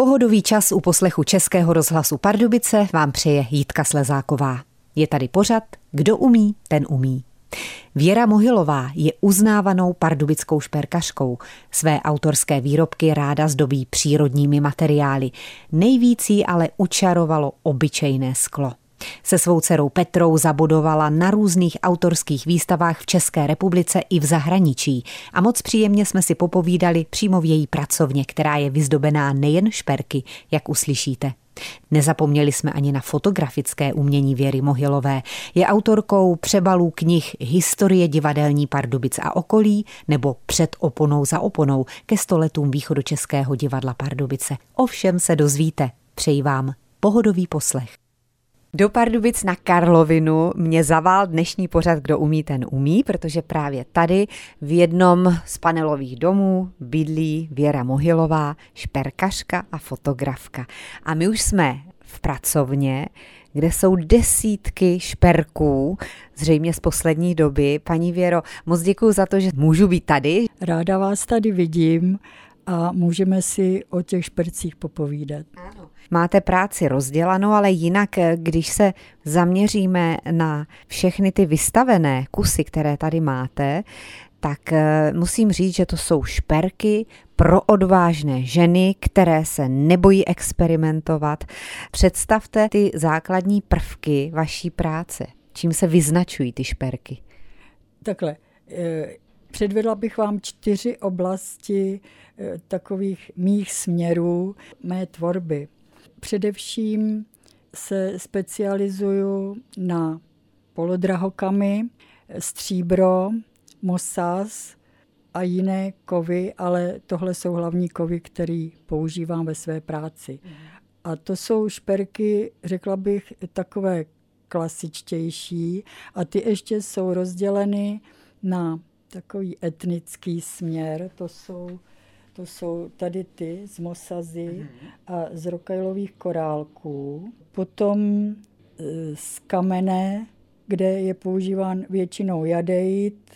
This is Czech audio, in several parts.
Pohodový čas u poslechu Českého rozhlasu Pardubice vám přeje Jitka Slezáková. Je tady pořad Kdo umí, ten umí. Věra Mohilová je uznávanou pardubickou šperkařkou. Své autorské výrobky ráda zdobí přírodními materiály. Nejvíc jí ale učarovalo obyčejné sklo. Se svou dcerou Petrou zabudovala na různých autorských výstavách v České republice i v zahraničí a moc příjemně jsme si popovídali přímo v její pracovně, která je vyzdobená nejen šperky, jak uslyšíte. Nezapomněli jsme ani na fotografické umění Věry Mohylové. Je autorkou přebalů knih Historie divadelní Pardubic a okolí nebo Před oponou za oponou ke stoletům východočeského divadla Pardubice. Ovšem se dozvíte. Přeji vám pohodový poslech. Do Pardubic na Karlovinu mě zavál dnešní pořad Kdo umí, ten umí, protože právě tady v jednom z panelových domů bydlí Věra Mohilová, šperkařka a fotografka. A my už jsme v pracovně, kde jsou desítky šperků, zřejmě z poslední doby. Paní Věro, moc děkuji za to, že můžu být tady. Ráda vás tady vidím a můžeme si o těch špercích popovídat. Ano. Máte práci rozdělanou, ale jinak, když se zaměříme na všechny ty vystavené kusy, které tady máte, tak eh, musím říct, že to jsou šperky pro odvážné ženy, které se nebojí experimentovat. Představte ty základní prvky vaší práce. Čím se vyznačují ty šperky? Takhle, eh, Předvedla bych vám čtyři oblasti eh, takových mých směrů mé tvorby. Především se specializuju na polodrahokamy, stříbro, mosaz a jiné kovy, ale tohle jsou hlavní kovy, které používám ve své práci. A to jsou šperky, řekla bych, takové klasičtější a ty ještě jsou rozděleny na takový etnický směr, to jsou, to jsou tady ty z mosazy mhm. a z rokajlových korálků. Potom e, z kamene, kde je používán většinou jadeit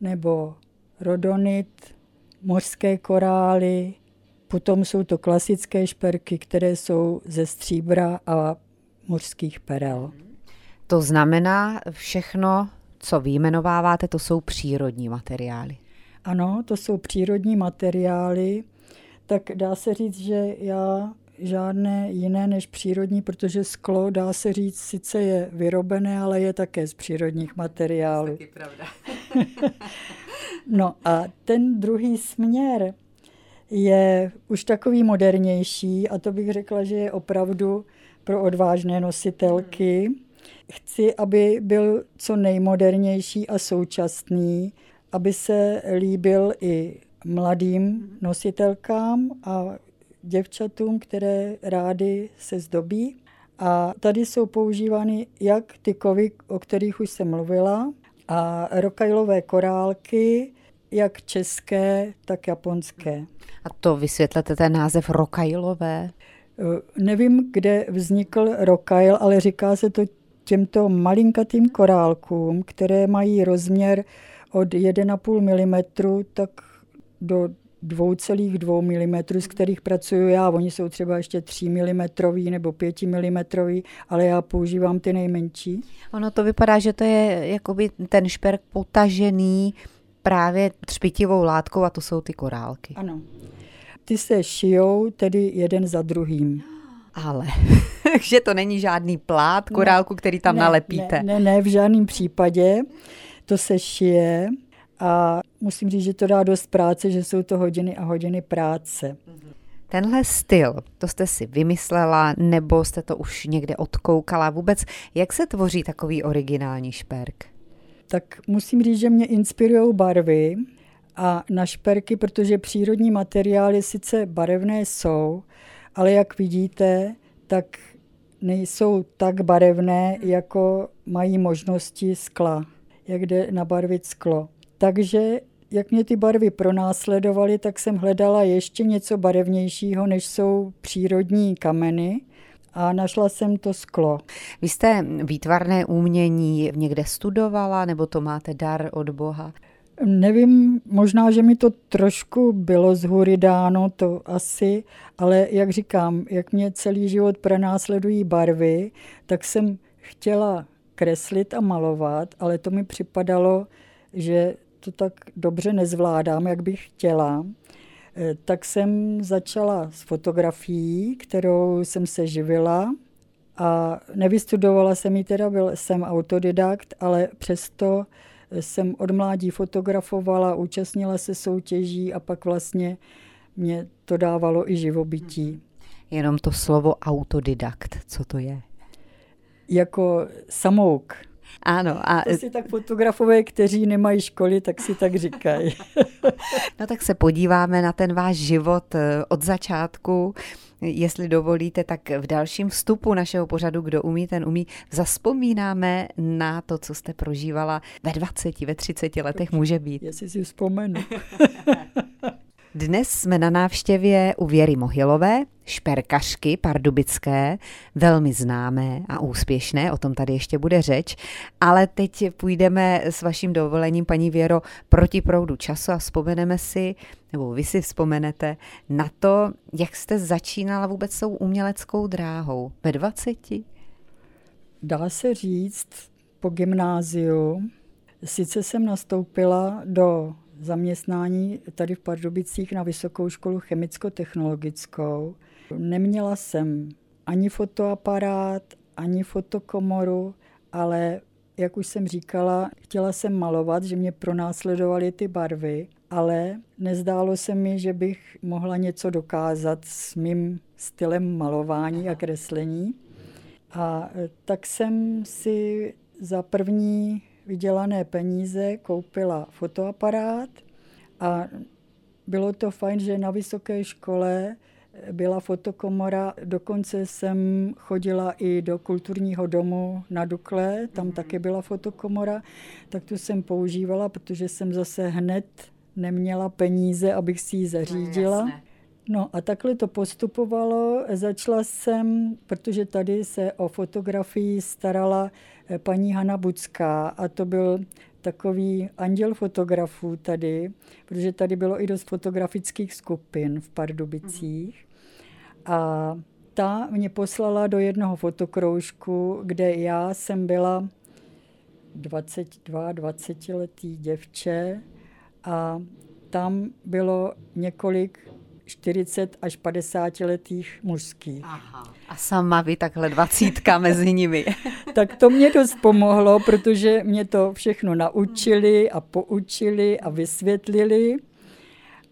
nebo rodonit, mořské korály, potom jsou to klasické šperky, které jsou ze stříbra a mořských perel. To znamená všechno co vyjmenováváte, to jsou přírodní materiály. Ano, to jsou přírodní materiály, tak dá se říct, že já žádné jiné než přírodní, protože sklo, dá se říct, sice je vyrobené, ale je také z přírodních materiálů. To je pravda. no a ten druhý směr je už takový modernější a to bych řekla, že je opravdu pro odvážné nositelky. Hmm Chci, aby byl co nejmodernější a současný, aby se líbil i mladým nositelkám a děvčatům, které rády se zdobí. A tady jsou používány jak ty kovy, o kterých už jsem mluvila, a rokajlové korálky, jak české, tak japonské. A to vysvětlete ten název rokajlové? Nevím, kde vznikl rokajl, ale říká se to těmto malinkatým korálkům, které mají rozměr od 1,5 mm tak do 2,2 mm, z kterých pracuju já. Oni jsou třeba ještě 3 mm nebo 5 mm, ale já používám ty nejmenší. Ono to vypadá, že to je jakoby ten šperk potažený právě třpitivou látkou a to jsou ty korálky. Ano. Ty se šijou tedy jeden za druhým. Ale, že to není žádný plát korálku, který tam ne, nalepíte. Ne, ne, ne, v žádném případě. To se šije a musím říct, že to dá dost práce, že jsou to hodiny a hodiny práce. Tenhle styl, to jste si vymyslela, nebo jste to už někde odkoukala vůbec? Jak se tvoří takový originální šperk? Tak musím říct, že mě inspirují barvy a na šperky, protože přírodní materiály sice barevné jsou, ale jak vidíte, tak nejsou tak barevné, jako mají možnosti skla, jak jde nabarvit sklo. Takže jak mě ty barvy pronásledovaly, tak jsem hledala ještě něco barevnějšího, než jsou přírodní kameny a našla jsem to sklo. Vy jste výtvarné umění někde studovala, nebo to máte dar od Boha? Nevím, možná, že mi to trošku bylo z hůry dáno, to asi, ale jak říkám, jak mě celý život pronásledují barvy, tak jsem chtěla kreslit a malovat, ale to mi připadalo, že to tak dobře nezvládám, jak bych chtěla. Eh, tak jsem začala s fotografií, kterou jsem se živila a nevystudovala jsem ji teda, byl jsem autodidakt, ale přesto jsem od mládí fotografovala, účastnila se soutěží a pak vlastně mě to dávalo i živobytí. Jenom to slovo autodidakt, co to je? Jako samouk. Ano. A... To si tak fotografové, kteří nemají školy, tak si tak říkají. no tak se podíváme na ten váš život eh, od začátku. Jestli dovolíte, tak v dalším vstupu našeho pořadu Kdo umí, ten umí, zaspomínáme na to, co jste prožívala ve 20, ve 30 letech může být. Jestli si vzpomenu. Dnes jsme na návštěvě u Věry Mohylové, šperkařky pardubické, velmi známé a úspěšné, o tom tady ještě bude řeč, ale teď půjdeme s vaším dovolením, paní Věro, proti proudu času a vzpomeneme si, nebo vy si vzpomenete na to, jak jste začínala vůbec tou uměleckou dráhou ve 20? Dá se říct, po gymnáziu, sice jsem nastoupila do zaměstnání tady v Pardubicích na Vysokou školu chemicko-technologickou. Neměla jsem ani fotoaparát, ani fotokomoru, ale jak už jsem říkala, chtěla jsem malovat, že mě pronásledovaly ty barvy, ale nezdálo se mi, že bych mohla něco dokázat s mým stylem malování a kreslení. A tak jsem si za první vydělané peníze koupila fotoaparát a bylo to fajn, že na vysoké škole byla fotokomora, dokonce jsem chodila i do kulturního domu na Dukle, tam mm-hmm. taky byla fotokomora, tak tu jsem používala, protože jsem zase hned neměla peníze, abych si ji zařídila. No, No a takhle to postupovalo. Začala jsem, protože tady se o fotografii starala eh, paní Hanna Bucká a to byl takový anděl fotografů tady, protože tady bylo i dost fotografických skupin v Pardubicích. A ta mě poslala do jednoho fotokroužku, kde já jsem byla 22, 20 letý děvče a tam bylo několik 40 až 50 letých mužských. Aha. A sama vy takhle dvacítka mezi nimi. tak to mě dost pomohlo, protože mě to všechno naučili a poučili a vysvětlili.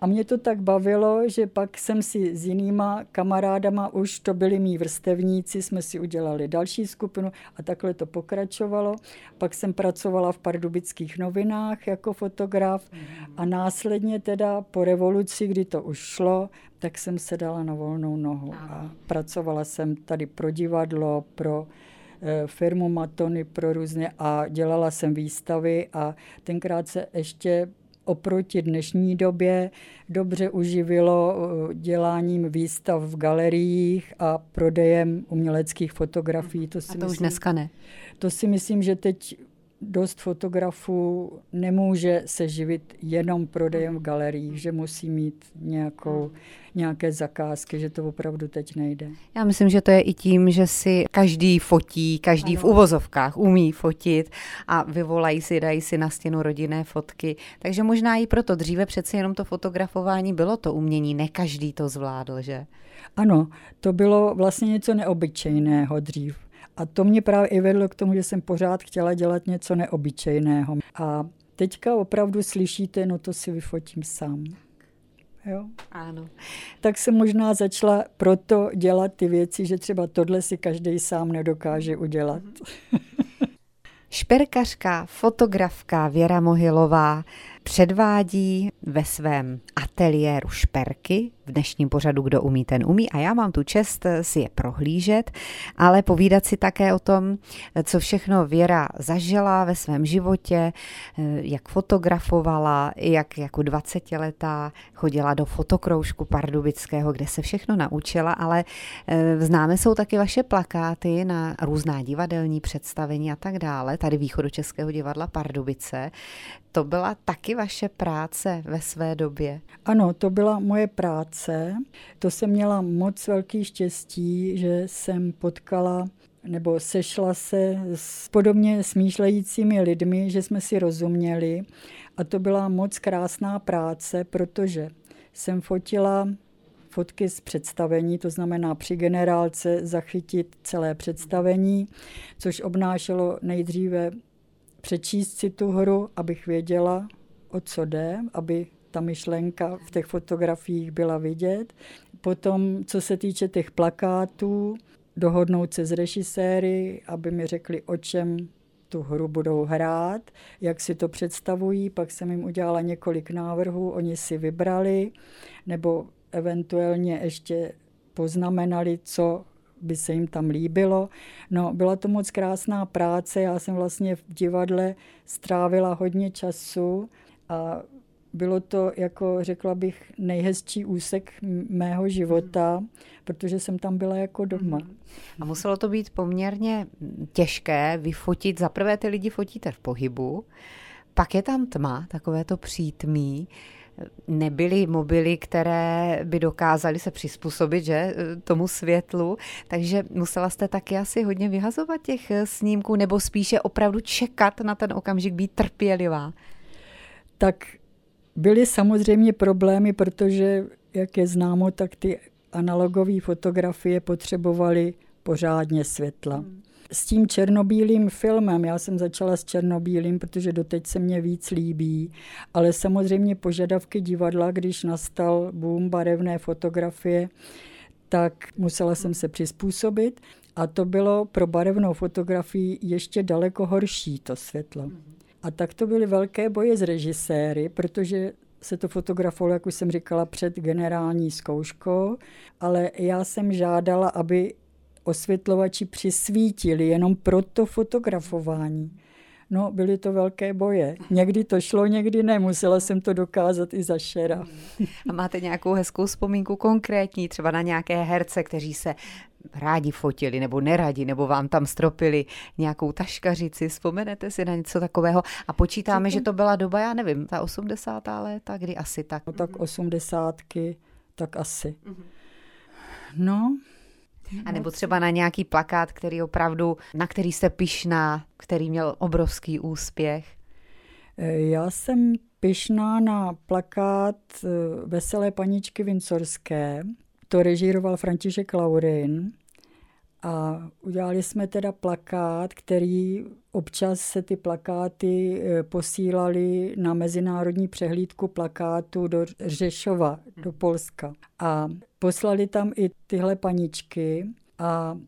A mě to tak bavilo, že pak jsem si s jinýma kamarádama, už to byli mý vrstevníci, jsme si udělali další skupinu a takhle to pokračovalo. Pak jsem pracovala v pardubických novinách jako fotograf a následně teda po revoluci, kdy to už šlo, tak jsem se dala na volnou nohu a pracovala jsem tady pro divadlo, pro eh, firmu Matony pro různé a dělala jsem výstavy a tenkrát se ještě oproti dnešní době dobře uživilo eh, děláním výstav v galeriích a prodejem uměleckých fotografií. To, si a to myslím, už dneska ne. To si myslím, že teď dost fotografů nemůže se živit jenom prodejem v galeriích, že musí mít nějakou, nějaké zakázky, že to opravdu teď nejde. Já myslím, že to je i tím, že si každý fotí, každý ano. v uvozovkách umí fotit a vyvolají si, dají si na stěnu rodinné fotky. Takže možná i proto dříve přece jenom to fotografování bylo to umění, ne každý to zvládl, že? Ano, to bylo vlastně něco neobyčejného dřív. A to mě právě i vedlo k tomu, že jsem pořád chtěla dělat něco neobyčejného. A teďka opravdu slyšíte, no to si vyfotím sám. Jo? Ano. Tak jsem možná začala proto dělat ty věci, že třeba tohle si každý sám nedokáže udělat. Šperkařka, fotografka Věra Mohylová předvádí ve svém ateliéru šperky. V dnešním pořadu Kdo umí, ten umí. A já mám tu čest si je prohlížet, ale povídat si také o tom, co všechno Věra zažila ve svém životě, jak fotografovala, jak jako 20-letá chodila do fotokroužku Pardubického, kde se všechno naučila, ale eh, známe jsou taky vaše plakáty na různá divadelní představení a tak dále, tady východočeského divadla Pardubice. To byla taky vaše práce ve své době? Ano, to byla moje práce. To jsem měla moc velký štěstí, že jsem potkala nebo sešla se s podobně smýšlejícími lidmi, že jsme si rozuměli. A to byla moc krásná práce, protože jsem fotila fotky z představení, to znamená při generálce zachytit celé představení, což obnášelo nejdříve přečíst si tu hru, abych věděla, o co jde, aby ta myšlenka v těch fotografiích byla vidět. Potom, co se týče těch plakátů, dohodnout se s režiséry, aby mi řekli, o čem tu hru budou hrát, jak si to představují, pak jsem jim udělala několik návrhů, oni si vybrali, nebo eventuálně ještě poznamenali, co by se jim tam líbilo. No, byla to moc krásná práce, já jsem vlastně v divadle strávila hodně času a bylo to, jako řekla bych, nejhezčí úsek mého života, protože jsem tam byla jako doma. A muselo to být poměrně těžké vyfotit. Za prvé ty lidi fotíte v pohybu, pak je tam tma, takové to přítmí nebyly mobily, které by dokázaly se přizpůsobit že, tomu světlu, takže musela jste taky asi hodně vyhazovat těch snímků, nebo spíše opravdu čekat na ten okamžik, být trpělivá. Tak byly samozřejmě problémy, protože, jak je známo, tak ty analogové fotografie potřebovaly pořádně světla. Hmm s tím černobílým filmem, já jsem začala s černobílým, protože doteď se mě víc líbí, ale samozřejmě požadavky divadla, když nastal boom barevné fotografie, tak musela jsem se přizpůsobit. A to bylo pro barevnou fotografii ještě daleko horší to světlo. A tak to byly velké boje s režiséry, protože se to fotografovalo, jak už jsem říkala, před generální zkouškou, ale já jsem žádala, aby osvětlovači přisvítili jenom pro to fotografování. No, byly to velké boje. Někdy to šlo, někdy ne. Musela jsem to dokázat i za šera. A máte nějakou hezkou vzpomínku konkrétní, třeba na nějaké herce, kteří se rádi fotili nebo neradi, nebo vám tam stropili nějakou taškařici, vzpomenete si na něco takového a počítáme, že to byla doba, já nevím, ta 80. léta, kdy asi tak. No tak osmdesátky, tak asi. Mhm. No, a nebo třeba na nějaký plakát, který opravdu, na který jste pišná, který měl obrovský úspěch? Eh, já jsem pišná na plakát eh, Veselé paničky Vincorské. To režíroval František Laurin. A udělali jsme teda plakát, který občas se ty plakáty eh, posílali na mezinárodní přehlídku plakátu do Řešova, do Polska. A poslali tam i tyhle paničky a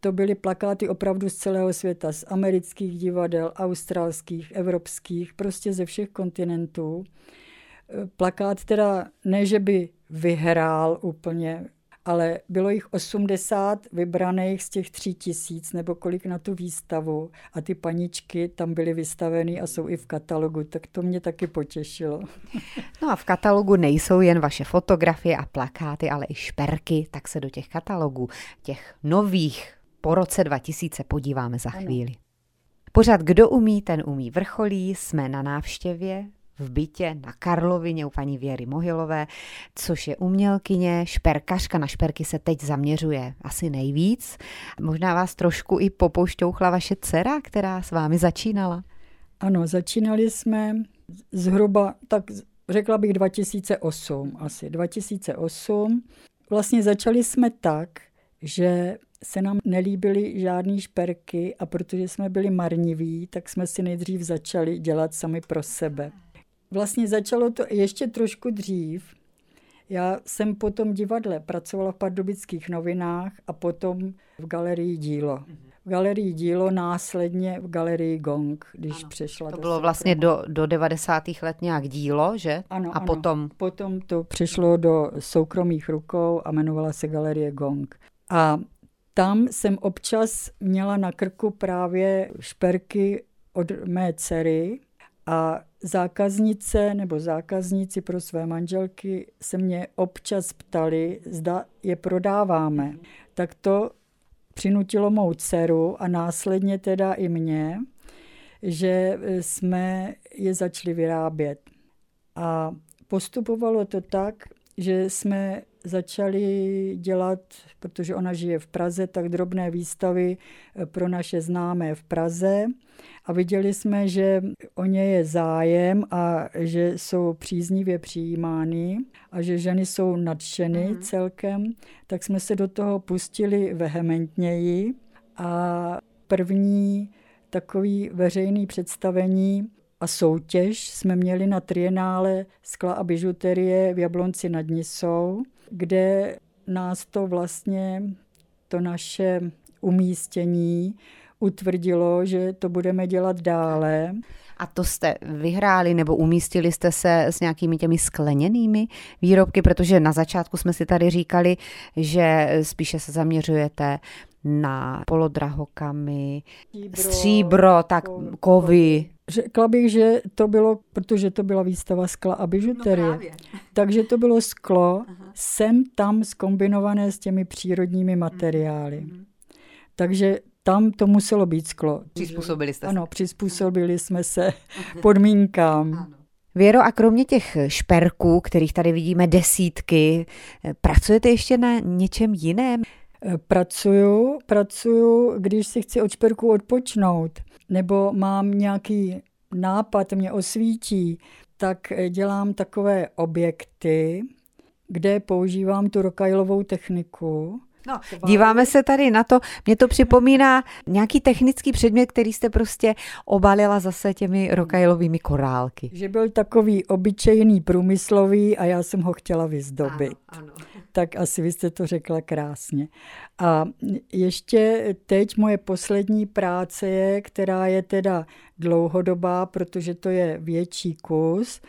to byly plakáty opravdu z celého světa, z amerických divadel, australských, evropských, prostě ze všech kontinentů. Eh, plakát teda ne, že by vyhrál úplně ale bylo jich 80 vybraných z těch tří tisíc nebo kolik na tu výstavu a ty paničky tam byly vystaveny a jsou i v katalogu, tak to mě taky potěšilo. No a v katalogu nejsou jen vaše fotografie a plakáty, ale i šperky, tak se do těch katalogů, těch nových po roce 2000 podíváme za chvíli. Ano. Pořád kdo umí, ten umí vrcholí, jsme na návštěvě v bytě na Karlovině u paní Věry Mohylové, což je umělkyně, šperkařka. Na šperky se teď zaměřuje asi nejvíc. Možná vás trošku i popoušťouchla vaše dcera, která s vámi začínala. Ano, začínali jsme zhruba, tak řekla bych 2008 asi. 2008. Vlastně začali jsme tak, že se nám nelíbily žádné šperky a protože jsme byli marniví, tak jsme si nejdřív začali dělat sami pro sebe. Vlastně začalo to ještě trošku dřív. Já jsem po tom divadle pracovala v pardubických novinách a potom v galerii Dílo. V galerii Dílo, následně v galerii Gong, když ano, přešla. To do bylo vlastně do, do 90. let nějak dílo, že? Ano, a ano. potom? Potom to přešlo do soukromých rukou a jmenovala se galerie Gong. A tam jsem občas měla na krku právě šperky od mé dcery, a zákaznice nebo zákazníci pro své manželky se mě občas ptali, zda je prodáváme. Tak to přinutilo mou dceru a následně teda i mě, že jsme je začali vyrábět. A postupovalo to tak, že jsme začali dělat, protože ona žije v Praze, tak drobné výstavy eh, pro naše známé v Praze. A viděli jsme, že o ně je zájem a že jsou příznivě přijímány a že ženy jsou nadšeny mm. celkem, tak jsme se do toho pustili vehementněji a první takový veřejný představení a soutěž jsme měli na trienále skla a bižuterie v Jablonci nad Nisou, kde nás to vlastně, to naše umístění utvrdilo, že to budeme dělat dále. A to jste vyhráli nebo umístili jste se s nějakými těmi skleněnými výrobky, protože na začátku jsme si tady říkali, že spíše se zaměřujete na polodrahokamy, stříbro, stříbro tak kovy. kovy. Řekla bych, že to bylo, protože to byla výstava skla a bižuterie. No takže to bylo sklo, Aha. sem tam skombinované s těmi přírodními materiály. Mm-hmm. Takže tam to muselo být sklo. Přizpůsobili jste se. Ano, přizpůsobili jsme se podmínkám. Ano. Věro, a kromě těch šperků, kterých tady vidíme desítky, pracujete ještě na něčem jiném? Pracuju, pracuju, když si chci od šperků odpočnout, nebo mám nějaký nápad, mě osvítí, tak dělám takové objekty, kde používám tu rokajlovou techniku No, díváme se tady na to, mě to připomíná nějaký technický předmět, který jste prostě obalila zase těmi rokajlovými korálky. Že byl takový obyčejný průmyslový a já jsem ho chtěla vyzdobit. Ano, ano. Tak asi vy jste to řekla krásně. A ještě teď moje poslední práce je, která je teda dlouhodobá, protože to je větší kus,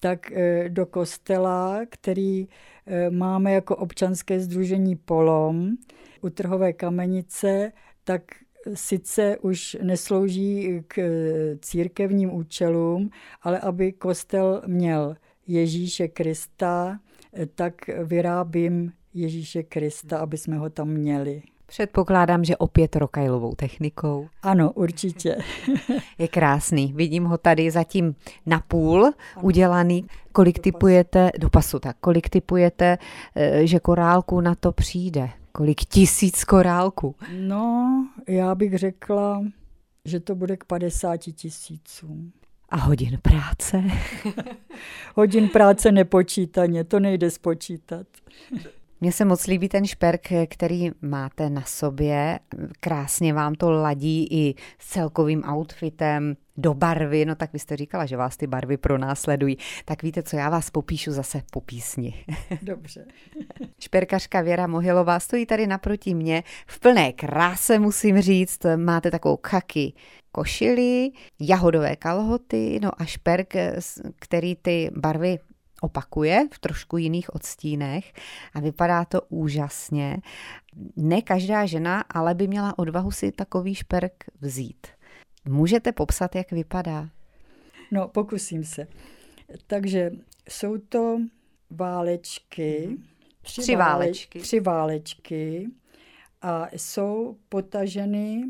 tak eh, do kostela, který eh, máme jako občanské združení Polom u trhové kamenice, tak sice už neslouží k eh, církevním účelům, ale aby kostel měl Ježíše Krista, tak vyrábím Ježíše Krista, aby jsme ho tam měli. Předpokládám, že opět rokajlovou technikou. Ano, určitě. Je krásný. Vidím ho tady zatím na půl udělaný. Kolik typujete, do pasu tak, kolik typujete, eh, že korálku na to přijde? Kolik tisíc korálků? No, já bych řekla, že to bude k 50 tisícům. A hodin práce? hodin práce nepočítaně, to nejde spočítat. Mně se moc líbí ten šperk, který máte na sobě. Krásně vám to ladí i s celkovým outfitem, do barvy, no tak vy jste říkala, že vás ty barvy pronásledují. Tak víte co, já vás popíšu zase po písni. Dobře. Šperkařka Věra Mohilová stojí tady naproti mě v plné kráse, musím říct. Máte takovou kaky košily, jahodové kalhoty, no a šperk, který ty barvy opakuje v trošku jiných odstínech a vypadá to úžasně. Ne každá žena ale by měla odvahu si takový šperk vzít. Můžete popsat, jak vypadá? No, pokusím se. Takže jsou to válečky, mhm. tři, tři válečky. Tři válečky a jsou potaženy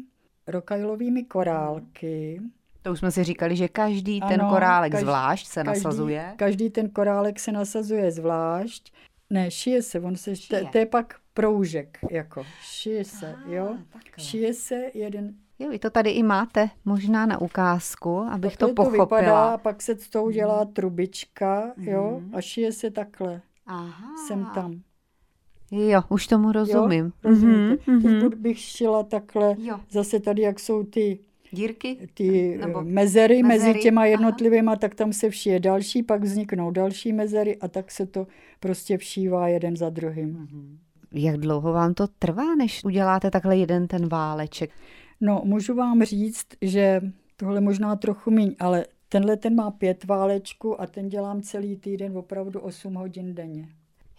rokajlovými korálky. To už jsme si říkali, že každý ano, ten korálek každý, zvlášť se každý, nasazuje. Každý ten korálek se nasazuje zvlášť. Ne, šije se, on se, šije. to je pak proužek, jako, šije se, Aha, jo. Takhle. Šije se jeden Jo, vy to tady i máte, možná na ukázku, abych to, to pochopila. To vypadá, pak se s tou dělá mhm. trubička, jo, mm. a šije se takhle. Aha. Jsem tam. Jo, už tomu rozumím. Jo, rozumíte. Mm-hmm. Teď bych šila takhle, jo. zase tady, jak jsou ty dírky? Ty Nebo mezery, mezery mezi těma jednotlivými, Aha. tak tam se všije další, pak vzniknou další mezery a tak se to prostě všívá jeden za druhým. Mhm. Jak dlouho vám to trvá, než uděláte takhle jeden ten váleček? No, můžu vám říct, že tohle možná trochu míň, ale tenhle ten má pět válečků a ten dělám celý týden opravdu 8 hodin denně.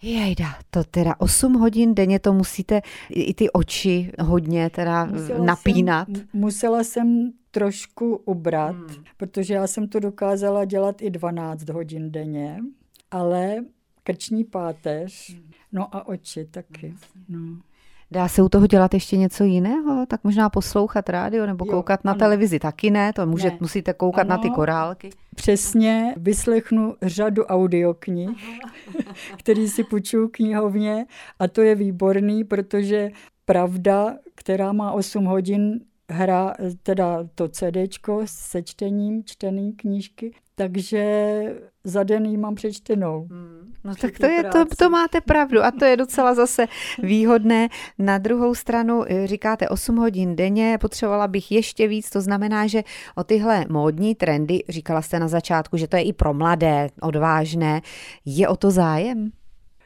Jejda, to teda 8 hodin denně to musíte i ty oči hodně teda musela napínat. Jsem, musela jsem trošku ubrat, hmm. protože já jsem to dokázala dělat i 12 hodin denně, ale krční páteř, hmm. no a oči taky. No. Dá se u toho dělat ještě něco jiného? Tak možná poslouchat rádio nebo jo, koukat na ano. televizi taky ne? To může, ne. musíte koukat ano, na ty korálky. Přesně, vyslechnu řadu audioknih, který si půjčuju knihovně a to je výborný, protože pravda, která má 8 hodin, hra, teda to CDčko se čtením, čtený knížky, takže za den jí mám přečtenou. Hmm. No tak to, je, to, to máte pravdu a to je docela zase výhodné. Na druhou stranu eh, říkáte 8 hodin denně, potřebovala bych ještě víc, to znamená, že o tyhle módní trendy, říkala jste na začátku, že to je i pro mladé, odvážné, je o to zájem?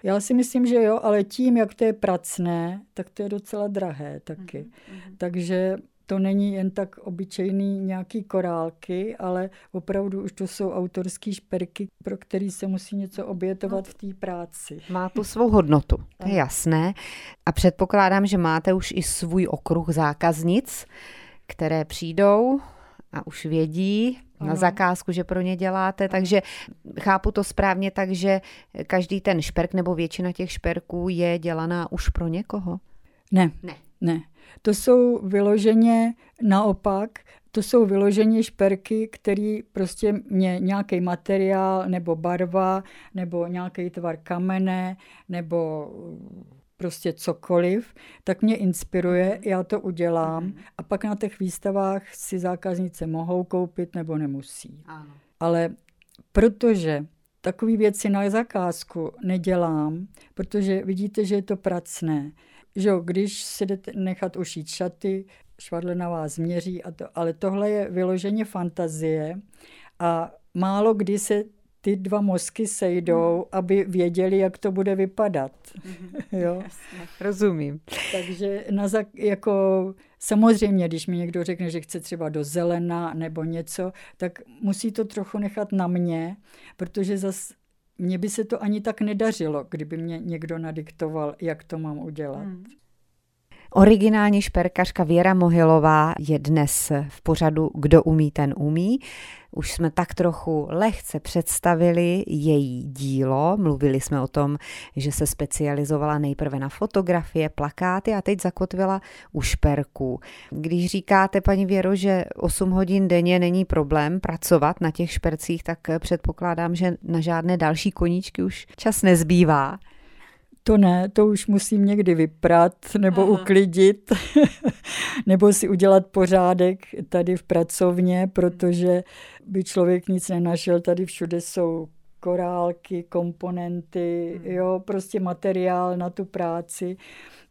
Já si myslím, že jo, ale tím, jak to je pracné, tak to je docela drahé taky. Mm-hmm. Takže to není jen tak obyčejný nějaký korálky, ale opravdu už to jsou autorský šperky, pro který se musí něco obětovat v té práci. Má tu svou hodnotu, to je jasné. A předpokládám, že máte už i svůj okruh zákaznic, které přijdou a už vědí ano. na zakázku, že pro ně děláte, takže chápu to správně tak, že každý ten šperk nebo většina těch šperků je dělaná už pro někoho? Ne. Ne. Ne. To jsou vyloženě naopak, to jsou vyloženě šperky, které prostě mě nějaký materiál nebo barva nebo nějaký tvar kamene nebo prostě cokoliv, tak mě inspiruje, mhm. já to udělám mhm. a pak na těch výstavách si zákaznice mohou koupit nebo nemusí. Ano. Ale protože takové věci na zakázku nedělám, protože vidíte, že je to pracné, že jo, když si jdete nechat ušít šaty, švadle na vás změří, a to, ale tohle je vyloženě fantazie a málo kdy se ty dva mozky sejdou, mm. aby věděli, jak to bude vypadat. Mm. jo? Jasně, rozumím. Takže na, jako, samozřejmě, když mi někdo řekne, že chce třeba do zelena nebo něco, tak musí to trochu nechat na mě, protože zase mně by se to ani tak nedařilo, kdyby mě někdo nadiktoval, jak to mám udělat. Hmm. Originální šperkařka Věra Mohilová je dnes v pořadu Kdo umí, ten umí. Už jsme tak trochu lehce představili její dílo. Mluvili jsme o tom, že se specializovala nejprve na fotografie, plakáty a teď zakotvila u šperků. Když říkáte, paní Věro, že 8 hodin denně není problém pracovat na těch špercích, tak předpokládám, že na žádné další koníčky už čas nezbývá. To ne, to už musím někdy vyprat nebo Aha. uklidit, nebo si udělat pořádek tady v pracovně, protože by člověk nic nenašel. Tady všude jsou korálky, komponenty, hmm. jo, prostě materiál na tu práci.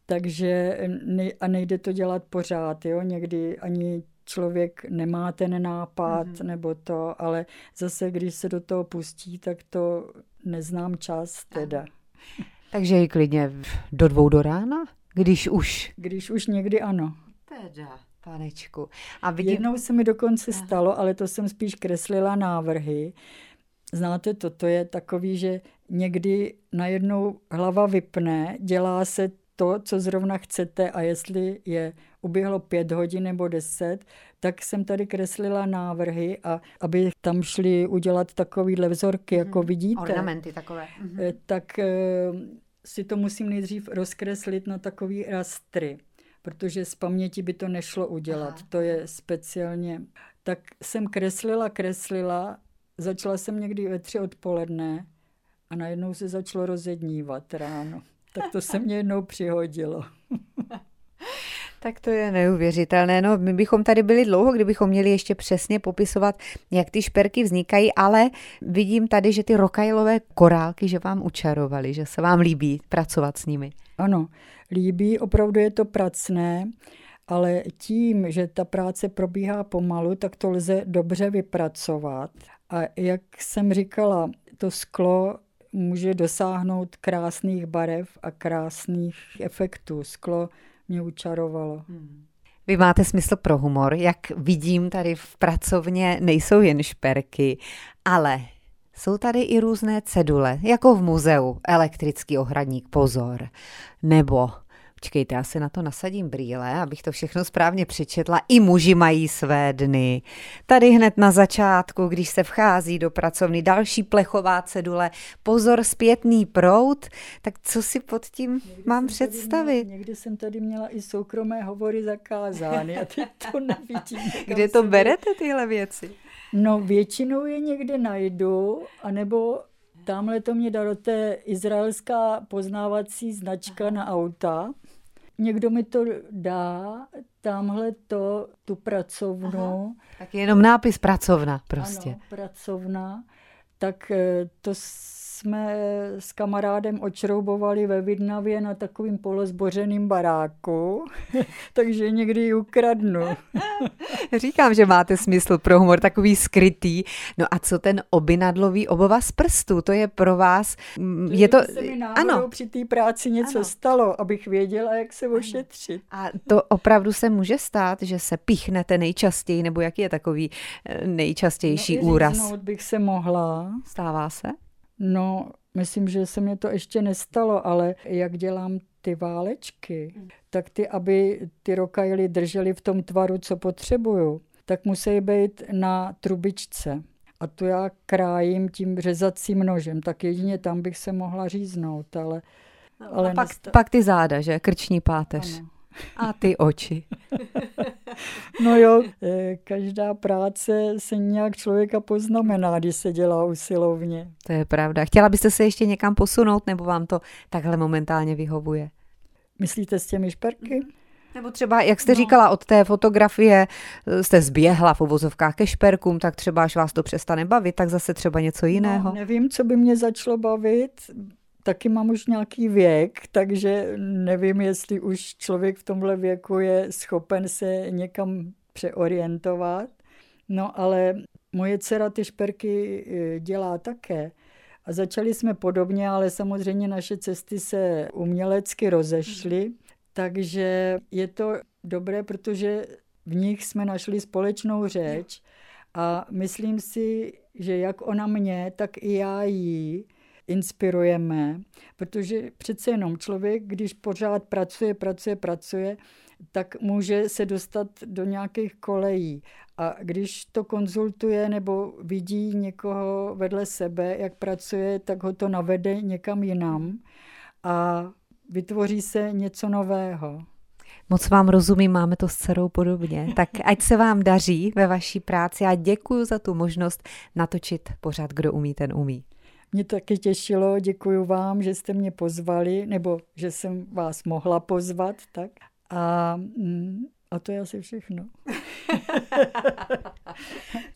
Takže ne, a nejde to dělat pořád, jo, někdy ani člověk nemá ten nápad mm-hmm. nebo to, ale zase, když se do toho pustí, tak to neznám čas teda. Aha. Takže i klidně do dvou do rána, když už. Když už někdy ano. Teda, panečku. A vidím... Jednou se mi dokonce stalo, ale to jsem spíš kreslila návrhy. Znáte to, to je takový, že někdy najednou hlava vypne, dělá se to, co zrovna chcete a jestli je uběhlo pět hodin nebo deset, tak jsem tady kreslila návrhy a aby tam šli udělat takovýhle vzorky, jako mhm. vidíte. Ornamenty takové. Mm-hmm. Tak eh, si to musím nejdřív rozkreslit na takový rastry, protože z paměti by to nešlo udělat. Aha. To je speciálně. Tak jsem kreslila, kreslila, začala jsem někdy ve tři odpoledne a najednou se začalo rozednívat ráno. Tak to se mě jednou přihodilo. Tak to je neuvěřitelné. No, my bychom tady byli dlouho, kdybychom měli ještě přesně popisovat, jak ty šperky vznikají, ale vidím tady, že ty rokajlové korálky, že vám učarovali, že se vám líbí pracovat s nimi. Ano, líbí, opravdu je to pracné, ale tím, že ta práce probíhá pomalu, tak to lze dobře vypracovat. A jak jsem říkala, to sklo může dosáhnout krásných barev a krásných efektů. Sklo mě učarovalo. Hmm. Vy máte smysl pro humor, jak vidím tady v pracovně, nejsou jen šperky, ale jsou tady i různé cedule, jako v muzeu, elektrický ohradník, pozor, nebo Počkejte, já si na to nasadím brýle, abych to všechno správně přečetla. I muži mají své dny. Tady hned na začátku, když se vchází do pracovny, další plechová cedule, pozor, zpětný prout, tak co si pod tím někdy mám představit? Měla, někdy jsem tady měla i soukromé hovory zakázány a teď to nevidím. Kde to berete tyhle věci? No většinou je někde najdu, anebo tamhle to mě dalo, to je izraelská poznávací značka na auta. Někdo mi to dá, tamhle to, tu pracovnu. Aha. Tak je jenom nápis pracovna prostě. Ano, pracovna. Tak eh, to jsme s kamarádem očroubovali ve Vidnavě na takovým polozbořeným baráku, takže někdy ji ukradnu. Říkám, že máte smysl pro humor, takový skrytý. No a co ten obinadlový obova z prstů? To je pro vás... Mm, je to... Se mi ano. při té práci něco ano. stalo, abych věděla, jak se ošetřit. A to opravdu se může stát, že se píchnete nejčastěji, nebo jaký je takový eh, nejčastější no, úraz? bych se mohla. Stává se? No, myslím, že se mě to ještě nestalo, ale jak dělám ty válečky, tak ty, aby ty rokajly držely v tom tvaru, co potřebuju, tak musí být na trubičce. A to já krájím tím řezacím nožem, tak jedině tam bych se mohla říznout, ale... No, ale a pak, nesta... pak ty záda, že? Krční páteř. Ano. A ty oči. No jo, eh, každá práce se nějak člověka poznamená, když se dělá usilovně. To je pravda. Chtěla byste se ještě někam posunout, nebo vám to takhle momentálně vyhovuje? Myslíte s těmi šperky? Nebo třeba, jak jste no. říkala, od té fotografie eh, jste zběhla v uvozovkách ke šperkům, tak třeba, až vás to přestane bavit, tak zase třeba něco jiného. No, nevím, co by mě začalo bavit taky mám už nějaký věk, takže nevím, jestli už člověk v tomhle věku je schopen se někam přeorientovat. No ale moje dcera ty šperky e, dělá také. A začali jsme podobně, ale samozřejmě naše cesty se umělecky rozešly. Takže je to dobré, protože v nich jsme našli společnou řeč a myslím si, že jak ona mě, tak i já jí inspirujeme, protože přece jenom člověk, když pořád pracuje, pracuje, pracuje, tak může se dostat do nějakých kolejí. A když to konzultuje nebo vidí někoho vedle sebe, jak pracuje, tak ho to navede někam jinam a vytvoří se něco nového. Moc vám rozumím, máme to s dcerou podobně. Tak ať se vám daří ve vaší práci a děkuji za tu možnost natočit pořád, kdo umí, ten umí. Mě taky těšilo, děkuji vám, že jste mě pozvali, nebo že jsem vás mohla pozvat, tak. A, mm, a to je asi všechno.